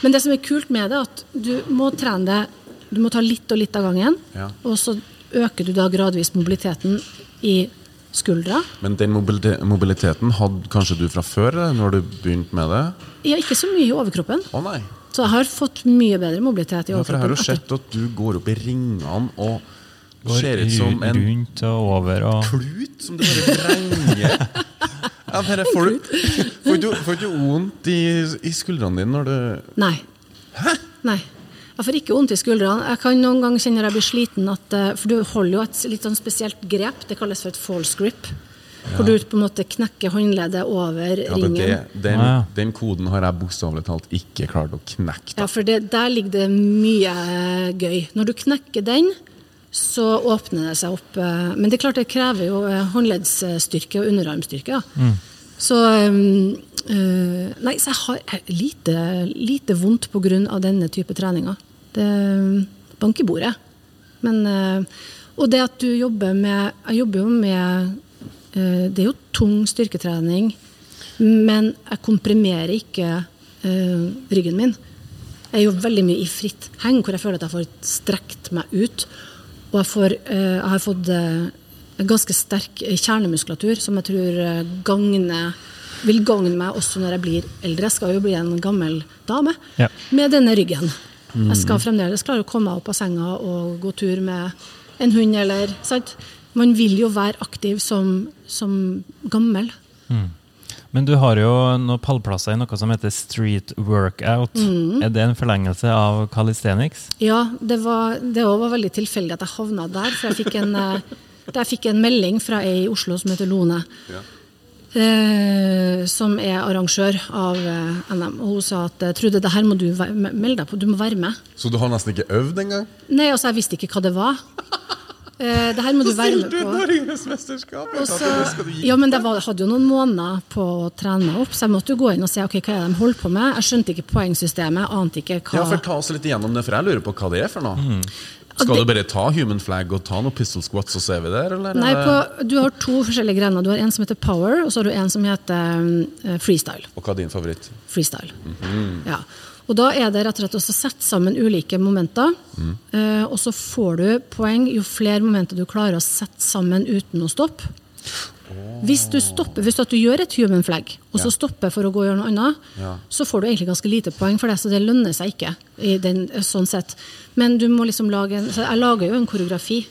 Men det som er kult med det, er at du må trene det Du må ta litt og litt av gangen, Ja. og så øker du da gradvis mobiliteten i skuldra. Men den mobiliteten hadde kanskje du fra før, når du begynte med det? Ja, ikke så mye i overkroppen. Å nei. Så jeg har fått mye bedre mobilitet i Ja, for jeg har jo sett at du går opp i ringene og Går ser ut som en rundt og over og klut som du bare vrenger. Ja, men får du får du, får du vondt i, i skuldrene dine når du Nei. Nei. Jeg får ikke vondt i skuldrene. Jeg kan noen ganger kjenne når jeg blir sliten, at, eh, for du holder jo et litt sånn spesielt grep. Det kalles for et false grip. Hvor du på en måte knekker håndleddet over Ja, det, ringen. det, den, ja. den koden har jeg bokstavelig talt ikke klart å knekke. Ja, for det, der ligger det mye gøy. Når du knekker den, så åpner det seg opp. eh, Men det er klart det krever jo eh, håndleddsstyrke og underarmstyrke. Ja. Så um, uh, Nei, så jeg har lite, lite vondt pga. denne type treninger. Det banker bordet. Men uh, Og det at du jobber med Jeg jobber jo med eh, Det er jo tung styrketrening, men jeg komprimerer ikke eh, ryggen min. Jeg er jo veldig mye i fritt heng, hvor jeg føler at jeg får strekt meg ut. Og jeg, får, eh, jeg har fått eh, en ganske sterk kjernemuskulatur som jeg tror eh, gagner vil gagne meg også når jeg blir eldre. Jeg skal jo bli en gammel dame Ja. med denne ryggen. Jeg skal fremdeles klare å komme meg opp av senga og gå tur med en hund eller sant? Man vil jo være aktiv som, som gammel. Men du har jo noen pallplasser i noe som heter street workout. Mm. Er det en forlengelse av calisthenics? Ja, det var, det var veldig tilfeldig at jeg havna der. For jeg fikk en, eh, jeg fikk en melding fra ei i Oslo som heter Lone. eh, som er arrangør av eh, NM. Og hun sa at eh, Trude, det her må du melde deg på, du må være med. Så du har nesten ikke øvd engang? Nei, altså, jeg visste ikke hva det var. Eh, det her må du være med på. Norgesmesterskap! Og så, ja, men det var, hadde jo noen måneder på å trene meg opp, så jeg måtte jo gå inn og se ok, hva er det de holder på med. Jeg skjønte ikke poengsystemet, ante ikke hva Ja, for Ta oss litt igjennom det, for jeg lurer på hva det er for noe. Skal du bare ta human flag og ta noen pistol squats, så ser vi der? Eller? Nei, på, Du har to forskjellige grener. Du har en som heter power, og så har du en som heter eh, freestyle. Og hva er din favoritt? freestyle. ja. Og da er det rett og slett å sette sammen ulike momenter, Mm. og så får du poeng jo flere momenter du klarer å sette sammen uten å stoppe. Hvis du stopper, hvis du gjør et human flag, og så stopper for å gå og gjøre noe annet, Ja. så får du egentlig ganske lite poeng for det, så det lønner seg ikke. I den, sånn sett. Men du må liksom lage en, så Jeg lager jo en koreografi.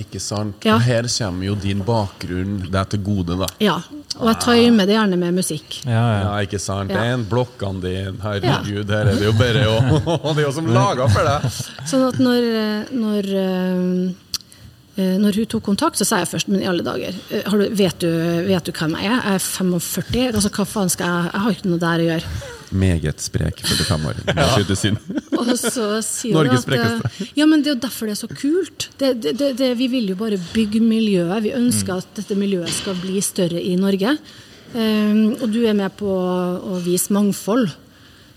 Ikke sant? Ja. Her kommer jo din bakgrunn deg til gode, da. Ja. Og jeg timer det gjerne med musikk. Ja, ja. Ja, ikke sant? Ja. Det er en blokkene dine. Herregud, her er det jo bare å Det er jo som laga for deg! Sånn at når, når, eh, når hun tok kontakt, så sa jeg først Men i alle dager, eh, du, vet, du, vet du hvem jeg er? Jeg er 45. Altså, hva faen skal jeg Jeg har ikke noe der å gjøre. Meget sprek 45-åring. Ja. Og så sier hun Norges at eh, Ja, men det er jo derfor det er så kult. Det, det, det, det, vi vil jo bare bygge miljøet. Vi ønsker at dette miljøet skal bli større i Norge. Um, og du er med på å vise mangfold.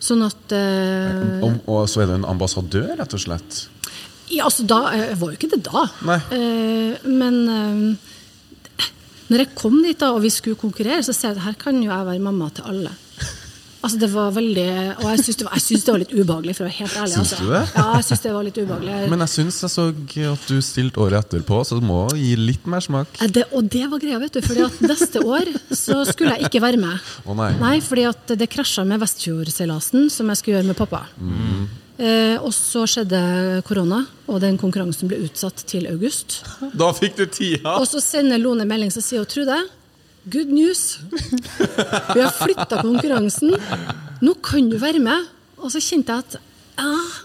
Sånn at uh, Og, og så er du en ambassadør, rett og slett. Ja, altså da, Jeg var jo ikke det da. Nei. Eh, men eh, når jeg kom dit da, og vi skulle konkurrere, så ser jeg at her kan jo jeg være mamma til alle. Altså det var veldig, Og jeg syns det, det var litt ubehagelig, for å være helt ærlig. Syns altså. du det? Ja, jeg synes det var litt ubehagelig. Men jeg syns jeg så at du stilte året etterpå, så du må gi litt mer smak. Eh, Det, og det var greia, vet du. fordi at neste år så skulle jeg ikke være med. Å nei. fordi at det krasja med Vestfjordseilasen, som jeg skulle gjøre med pappa. Eh, og så skjedde korona, og den konkurransen ble utsatt til august. Da fikk du tida! Og så sender Lone melding som sier hun Trude, good news. Vi har flytta konkurransen. Nå kan du være med. Og så kjente jeg at ah.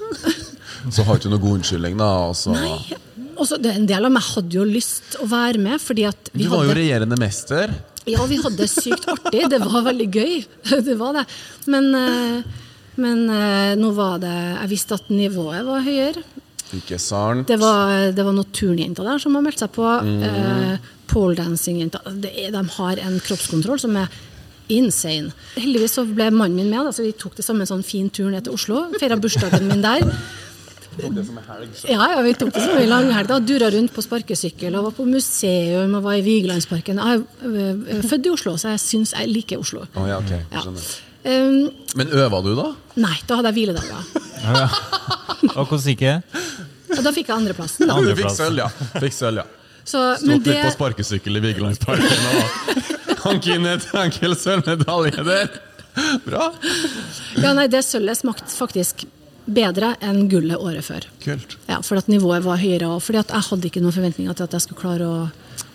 Så har du ikke noe god unnskyldning, da. Altså. nei. Og så, det, en del av meg hadde jo lyst å være med, fordi at Du var var jo regjerende mester. Ja, vi hadde det sykt artig. Det var veldig gøy. Det var det. Men, eh, men eh, nå var det Jeg visste at nivået var høyere. Ikke sant? Det var, det var noen turnjenter der som har meldt seg på. Eh, Poledancing-jenter. Er- De har en kroppskontroll som er insane. Heldigvis så ble mannen min med, da, så vi tok det som en sånn fin tur ned til Oslo. Feira bursdagen min der. Tok det som en Ja, ja, vi tok det som en langhelg. da, Dura rundt på sparkesykkel og var på museum og var i Vigelandsparken. Jeg er øh, født i Oslo, så jeg syns jeg liker Oslo. Å, ja, ok, jeg Ja. Um, Men øva du, da? nei, da hadde jeg hviledager. Og hvordan gikk det? Og da fikk jeg andreplassen. da. Du fikk sølv, ja. Fikk selv, ja. Så, men det, litt på sparkesykkel i Vigelandsparken og hanket inn et enkel sølvmedalje der. Bra. ja, nei, det sølvet smakte faktisk bedre enn gullet året før. Kult. Ja, fordi at nivået var høyere, og fordi at jeg hadde ikke noen forventninger til at jeg skulle klare å,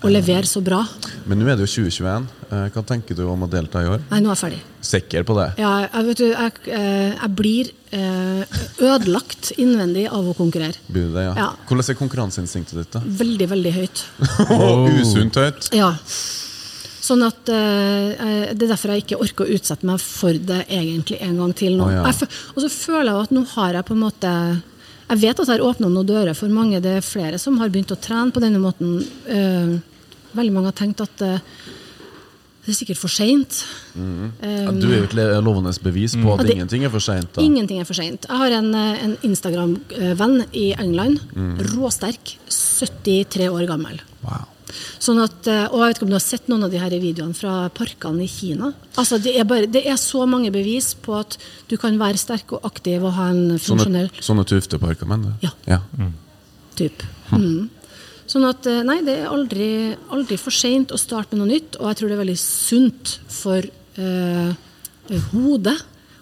å levere så bra. Men nå er det jo 2021. Eh, Hva tenker du om å delta i år? Nei, nå er jeg ferdig. Sikker på det? Ja, jeg, vet du, jeg, eh, jeg blir eh, ødelagt innvendig av å konkurrere. Blir det, ja? Ja. Hvordan er konkurranseinstinktet ditt, da? Veldig, veldig høyt. Usunt høyt. Ja. Sånn at uh, Det er derfor jeg ikke orker å utsette meg for det egentlig en gang til nå. Oh, ja. Og så føler jeg at nå har jeg på en måte Jeg vet at jeg har åpna noen dører for mange. Det er flere som har begynt å trene på denne måten. Uh, veldig mange har tenkt at uh, det er sikkert for seint. Ja, du er jo et lovende bevis på at det- ingenting er for seint. Ingenting er for seint. Jeg har en, en Instagram-venn i England. Råsterk. 73 år gammel. Wow. Sånn at, eh, og jeg vet ikke om du har sett noen av de her videoene fra parkene i Kina. Altså, det, er bare, det er så mange bevis på at du kan være sterk og aktiv og ha en funksjonell sånne tufteparker, mener du? Ja. ja. typ. Mm. Sånn at eh, nei, det er aldri, aldri for seint å starte med noe nytt, og jeg tror det er veldig sunt for eh, hodet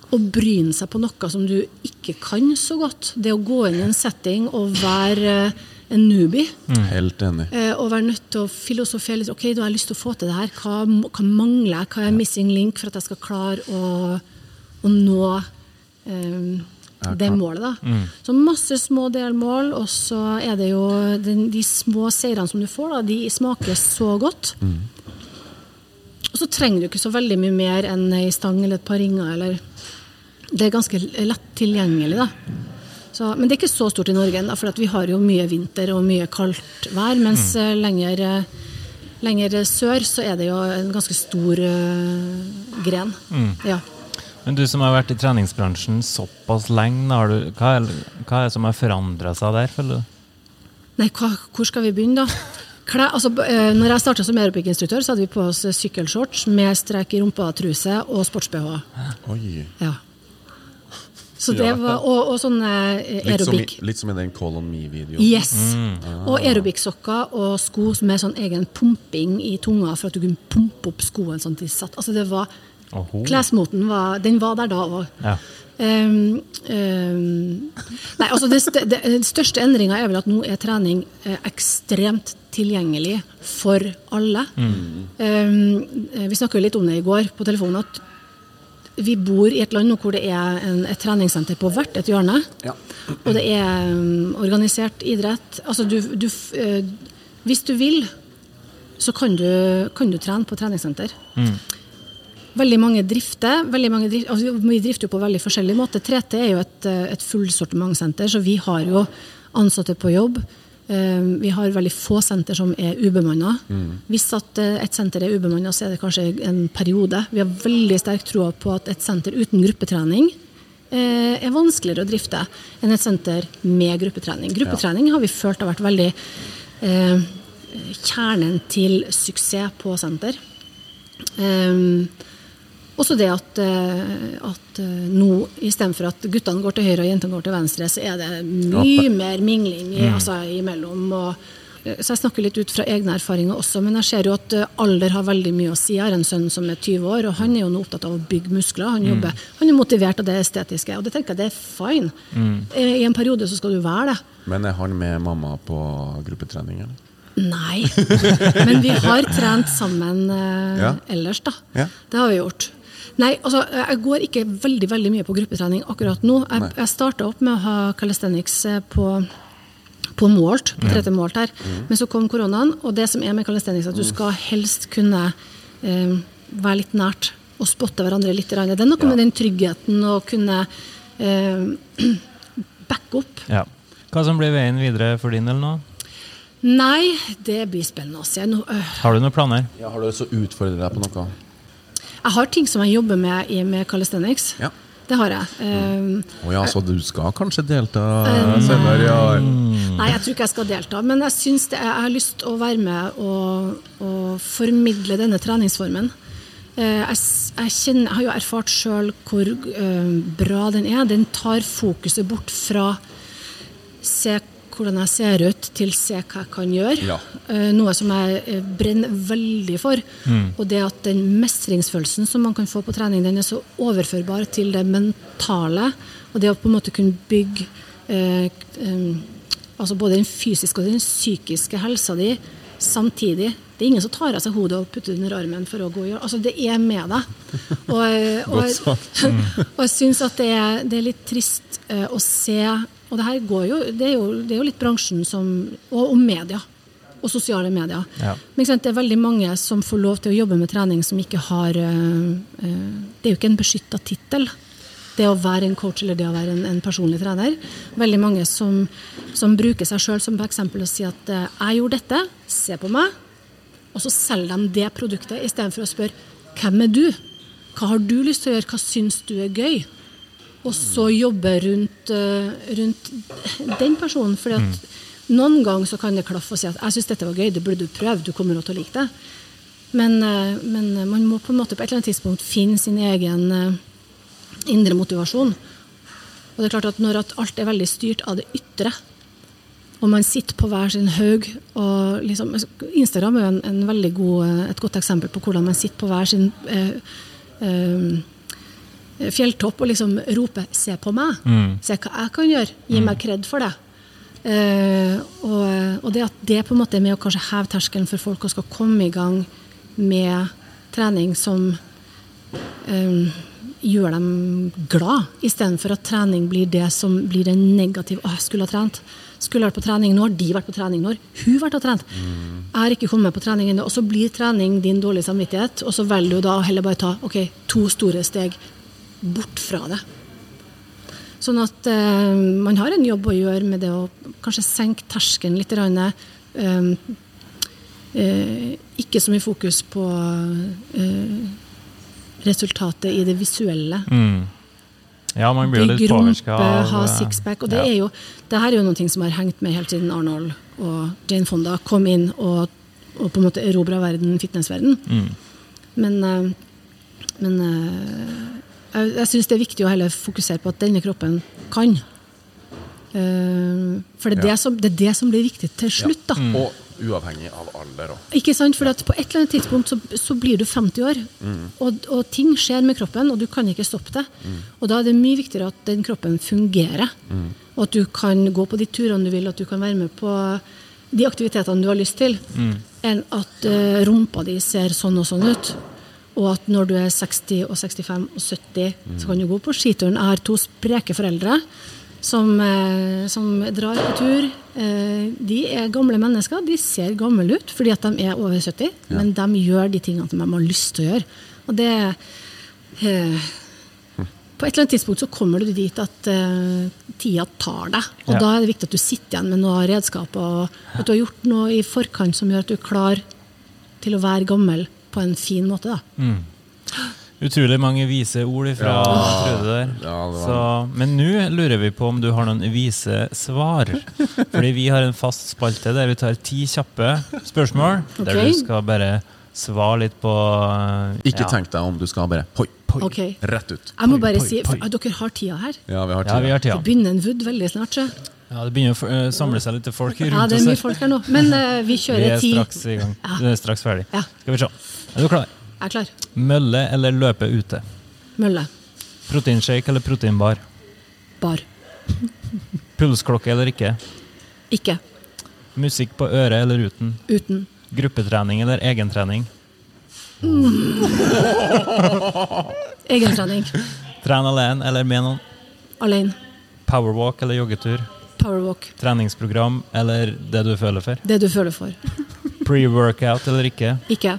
å bryne seg på noe som du ikke kan så godt. Det å gå inn i en setting og være eh, en newbie. Helt enig. Eh, og være nødt til å filosofere litt. Ok, da har jeg lyst til å få til det her. Hva, hva mangler jeg? Hva er missing link for at jeg skal klare å, å nå eh, det målet, da. Så masse små delmål, og så er det jo den, de små seirene som du får, da, de smaker så godt. og så trenger du ikke så veldig mye mer enn ei stang eller et par ringer. Eller. Det er ganske lett tilgjengelig. da. Så, men det er ikke så stort i Norge, ennå, for vi har jo mye vinter og mye kaldt vær. Mens mm. lenger, eh, lenger sør så er det jo en ganske stor uh, gren. Ja. Men du som har vært i treningsbransjen såpass lenge, har du, hva, er, hva er det som har forandra seg der, føler du? Nei, hva, hvor skal vi begynne, da? Kle, altså, eh, når jeg starta som aerobic-instruktør, så hadde vi på oss sykkelshorts med strek i rumpa-truse og sports-BH. Ja. Så det var, og, og sånne aerobic. Litt som, i, litt som i den Call on Me-videoen. Yes. Og aerobic-sokker og sko med sånn egen pumping i tunga for at du kunne pumpe opp skoen sånn de satt. Altså det var, Oho. Klesmoten var, den var der da òg. Ja. Um, um, nei, altså det, det, den største endringa er vel at nå er trening eh, ekstremt tilgjengelig for alle. Um, eh, vi snakka litt om det i går på telefonen, at vi bor i et land nå hvor det er en, et treningssenter på hvert et hjørne. Ja. Og det er um, organisert idrett. Altså du, du eh, Hvis du vil, så kan du, kan du trene på treningssenter. Veldig mange drifter. Veldig mange drifter altså vi drifter jo på veldig forskjellig måte. 3T er jo et, eh, et fullsortimentsenter, så vi har jo ansatte på jobb. Eh, Vi har veldig få senter som er ubemanna. Hvis at eh, et senter er ubemanna, så er det kanskje en periode. Vi har veldig sterk tro på at et senter uten gruppetrening eh, er vanskeligere å drifte enn et senter med gruppetrening. Gruppetrening har vi følt har vært veldig eh, kjernen til suksess på senter. Um, også det at, eh, at eh, nå, istedenfor at guttene går til høyre og jentene går til venstre, så er det mye mer mingling i, altså, imellom. Og, eh, så jeg snakker litt ut fra egne erfaringer også, men jeg ser jo at alder har veldig mye å si. Jeg har en sønn som er 20 år, og han er jo nå opptatt av å bygge muskler. Han, jobber, han er motivert av det estetiske, og det tenker jeg det er fine. Mm. I en periode så skal du være det. Men er han med mamma på gruppetrening? Eller? Nei, men vi har trent sammen eh, Ja. ellers, da. Ja. Det har vi gjort. Nei, altså, jeg går ikke veldig veldig mye på gruppetrening akkurat nå. Jeg, Nei. jeg starta opp med å ha calisthenics eh, på, på målt, på 30 målt her. Mm. Men så kom koronaen, og det som er med calisthenics, at du skal helst kunne eh, være litt nært og spotte hverandre litt. Det er noe med den tryggheten å kunne eh, backe opp. Ja. Hva som blir veien videre for din del nå? Nei, det blir spennende å se. Nå, øh, Har du noen planer? Ja, har du lyst til å utfordre deg på noe? Jeg har ting som jeg jobber med i med calisthenics. Ja. Det har jeg. Um, oh ja, så du skal kanskje delta senere i år? nei, jeg tror ikke jeg skal delta, men jeg, syns det jeg har lyst til å være med og, og formidle denne treningsformen. Eh, jeg, jeg, kjenner, jeg har jo erfart sjøl hvor uh, bra den er. Den tar fokuset bort fra se hvordan jeg ser ut, til se hva jeg kan gjøre. Ja. Eh, Noe som jeg eh, brenner veldig for. Og det at den mestringsfølelsen som man kan få på trening, den er så overførbar til det mentale. Og det å på en måte kunne bygge eh, eh, altså både den fysiske og den psykiske helsa di samtidig. Det er ingen som tar av seg hodet og putter det under armen for å gå og gjøre Altså, det er med deg. Og, og, og, Godt sagt. og jeg syns at det er, det er litt trist eh, å se Og det her går jo Det er jo, det er jo litt bransjen som Og, og media. Og sosiale medier. Ja. Men sant, det er veldig mange som får lov til å jobbe med trening som ikke har eh, Det er jo ikke en beskytta tittel. Det å være en coach eller det å være en, en personlig trener. Veldig mange som, som bruker seg sjøl som eksempel og sier at eh, 'jeg gjorde dette, se på meg', og så selger de det produktet istedenfor å spørre 'hvem er du'? Hva har du lyst til å gjøre? Hva syns du er gøy? Og så jobbe rundt, eh, rundt den personen. fordi at noen ganger så kan det klaffe og si at 'jeg syns dette var gøy, det burde du prøve, du kommer til å like det'. Men, eh, men man må på en måte på et eller annet tidspunkt finne sin egen eh, indre motivasjon. Og det er klart at når at alt er veldig styrt av det ytre, og man sitter på hver sin haug og liksom, Instagram er jo en, en god, et godt eksempel på hvordan man sitter på hver sin eh, eh, fjelltopp og liksom roper 'se på meg', se hva jeg kan gjøre, gi meg kred for det. Uh, og, og det at det på en måte er med å kanskje heve terskelen for folk og skal komme i gang med trening som um, gjør dem glad, istedenfor at trening blir det som blir den negative 'Å, jeg skulle ha trent'. skulle vært på trening. Nå har de vært på trening. nå, hun vært og trent. Jeg har ikke kommet på trening ennå. Og så blir trening din dårlige samvittighet, og så velger du da heller bare ta ok, to store steg bort fra det. Sånn at eh, man har en jobb å gjøre med det å kanskje senke terskelen litt. eh, eh, ikke så mye fokus på eh, resultatet i det visuelle. Mm. Ja, man blir jo litt påvirka av ha sixpack. Og det ja. er jo det her er jo noe som har hengt med helt siden Arnold og Jane Fonda kom inn og, og på en måte erobra verden, fitnessverden. Mm. Men, eh, men eh, jeg, jeg syns det er viktig å heller fokusere på at denne kroppen kan. Uh, for det er, Ja. det, som, det er det som blir viktig til slutt, Ja. Mm. Og uavhengig av alder Også. Ikke sant? For at på et eller annet tidspunkt så, så blir du 50 år, og, og ting skjer med kroppen, og du kan ikke stoppe det. Og da er det mye viktigere at den kroppen fungerer, og at du kan gå på de turene du vil, at du kan være med på de aktivitetene du har lyst til, enn at uh, rumpa di ser sånn og sånn ut. Og at når du er 60 og 65 og 70, så kan du gå på skituren. Jeg har to spreke foreldre som, eh, som drar på tur. Eh, de er gamle mennesker. De ser gamle ut fordi at de er over 70, men de gjør de tingene som de har lyst til å gjøre. Og det eh, På et eller annet tidspunkt så kommer du dit at eh, tida tar deg. Og Ja. da er det viktig at du sitter igjen med noe redskap, og at du har gjort noe i forkant som gjør at du er klar til å være gammel på en fin måte. da. Utrolig mange vise ord fra Ja. Trude der. Ja, var- Så, men nå lurer vi på om du har noen vise svar. Fordi vi har en fast spalte der vi tar ti kjappe spørsmål. Der du skal bare svare litt på eh, Ikke ja. tenk deg om du skal bare hoi, Poi. Okay. rett ut. Jeg må bare poi, si, poi. for, Dere har tida her. Ja, vi har Ja, vi har Det begynner en wood veldig snart. Så. Ja, det begynner å eh, samle seg litt folk rundt oss. Ja, det er mye folk her nå. Men uh, vi Vi er straks i gang. Ja. Du er straks ferdig. Ja. Skal vi se. Er du klar? Jeg er klar. Mølle eller løpe ute? Mølle. Proteinshake eller proteinbar? Bar. Pulsklokke eller ikke? Ikke. Musikk på øret eller uten? Uten. Gruppetrening eller egentrening? Egentrening. Tren alene eller med noen? Alene. Powerwalk eller joggetur? Powerwalk. Treningsprogram eller det du føler for? Det du føler for. Pre-workout eller ikke? Ikke.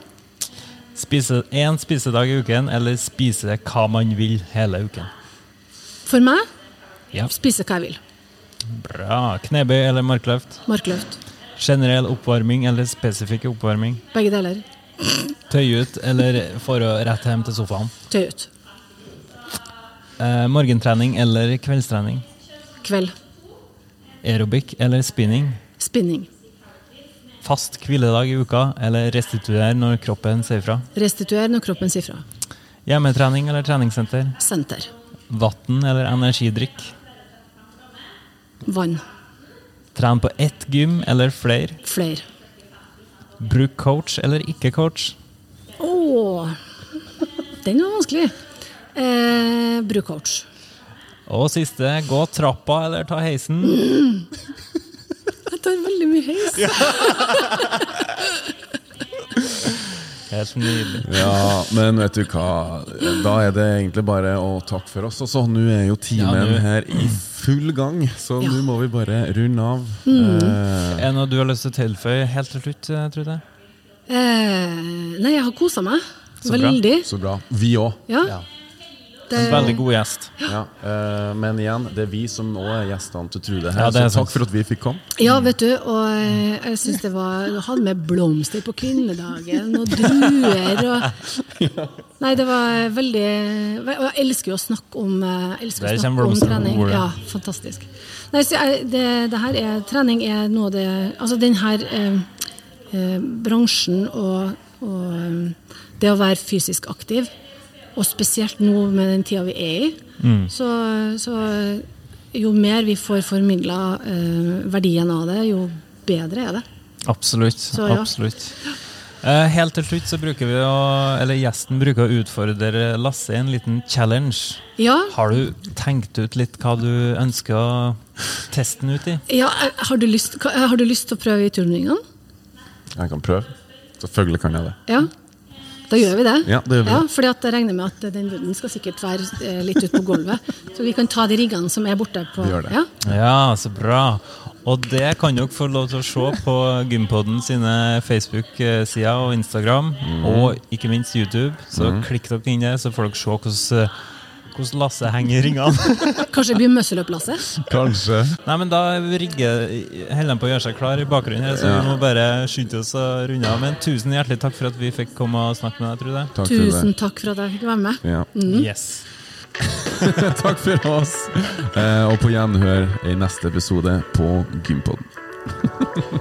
Spise én spisedag i uken eller spise hva man vil hele uken? For meg Ja. spise hva jeg vil. Bra. Knebøy eller markløft? Markløft. Generell oppvarming eller spesifikk oppvarming? Begge deler. Tøy ut eller for å rett hjem til sofaen? Tøy ut. Eh, morgentrening eller kveldstrening? Kveld. Aerobic eller spinning? Spinning. Fast hviledag i uka eller restituer når kroppen sier fra? Restituer når kroppen sier fra. Hjemmetrening eller treningssenter? Senter. Vann eller energidrikk? Vann. Tren på ett gym eller flere? Flere. Bruk coach eller ikke coach? Å, den var vanskelig. Eh, bruk coach. Og siste, gå trappa eller ta heisen? Jeg tar veldig mye heis. Helt nydelig. Ja, men vet du hva? Da er det egentlig bare å takke for oss. Og så nå er jo timen Ja, her i full gang, så Ja. nå må vi bare runde av. Mm. Eh, Er det noe du har lyst til å tilføye helt til slutt, eh, Trude? Eh, nei, jeg har kosa meg. Så bra. Så bra. Vi òg. Ja. Det, En veldig god gjest. Ja. eh, men igjen, det er vi som nå er gjestene til Trude her, Ja, det er så takk for at vi fikk komme. Ja, vet du, og eh, jeg syns det var Du hadde med blomster på kvinnedagen, og druer og Nei, det var veldig Og jeg elsker jo å snakke om eh, å snakke om trening. Ja, fantastisk. Nei, så jeg, det, det her er Trening er noe av det Altså den her eh, eh, bransjen og, og eh, det å være fysisk aktiv, og spesielt nå med den tida vi er i, Mm. så, så jo mer vi får formidla eh, verdien av det, jo bedre er det. Absolutt. Så ja. absolutt. Eh, helt til slutt så bruker vi å, eller gjesten bruker å utfordre Lasse i en liten challenge. Ja, Har du tenkt ut litt hva du ønsker å teste den ut i? ja eh, har, du lyst, har du lyst til å prøve i turningene? Jeg kan prøve. Selvfølgelig kan jeg det. Ja. Da gjør vi det. Ja, det gjør vi Ja, fordi at jeg regner med at den wooden skal sikkert være eh, litt ute på gulvet. Så vi kan ta de riggene som er borte på gjør det. Ja. Ja, så bra. Og det kan dere få lov til å se på Gympodden sine Facebook-sider og Instagram, Mm. og ikke minst YouTube. Så klikk dere inn der, så får dere se hvordan, eh, hvordan Lasse henger i ringene. Kanskje det blir muscle up-Lasse? Kanskje. Nei, men da rigger Hellen på å gjøre seg klar i bakgrunnen her, så Ja. vi må bare skynde oss å runde av. Men tusen hjertelig takk for at vi fikk komme og snakke med deg, Trude. Takk for Tusen det. takk for at jeg fikk være med. Ja. Yes. Takk for oss. Eh, og på gjenhør i neste episode på Gympodden.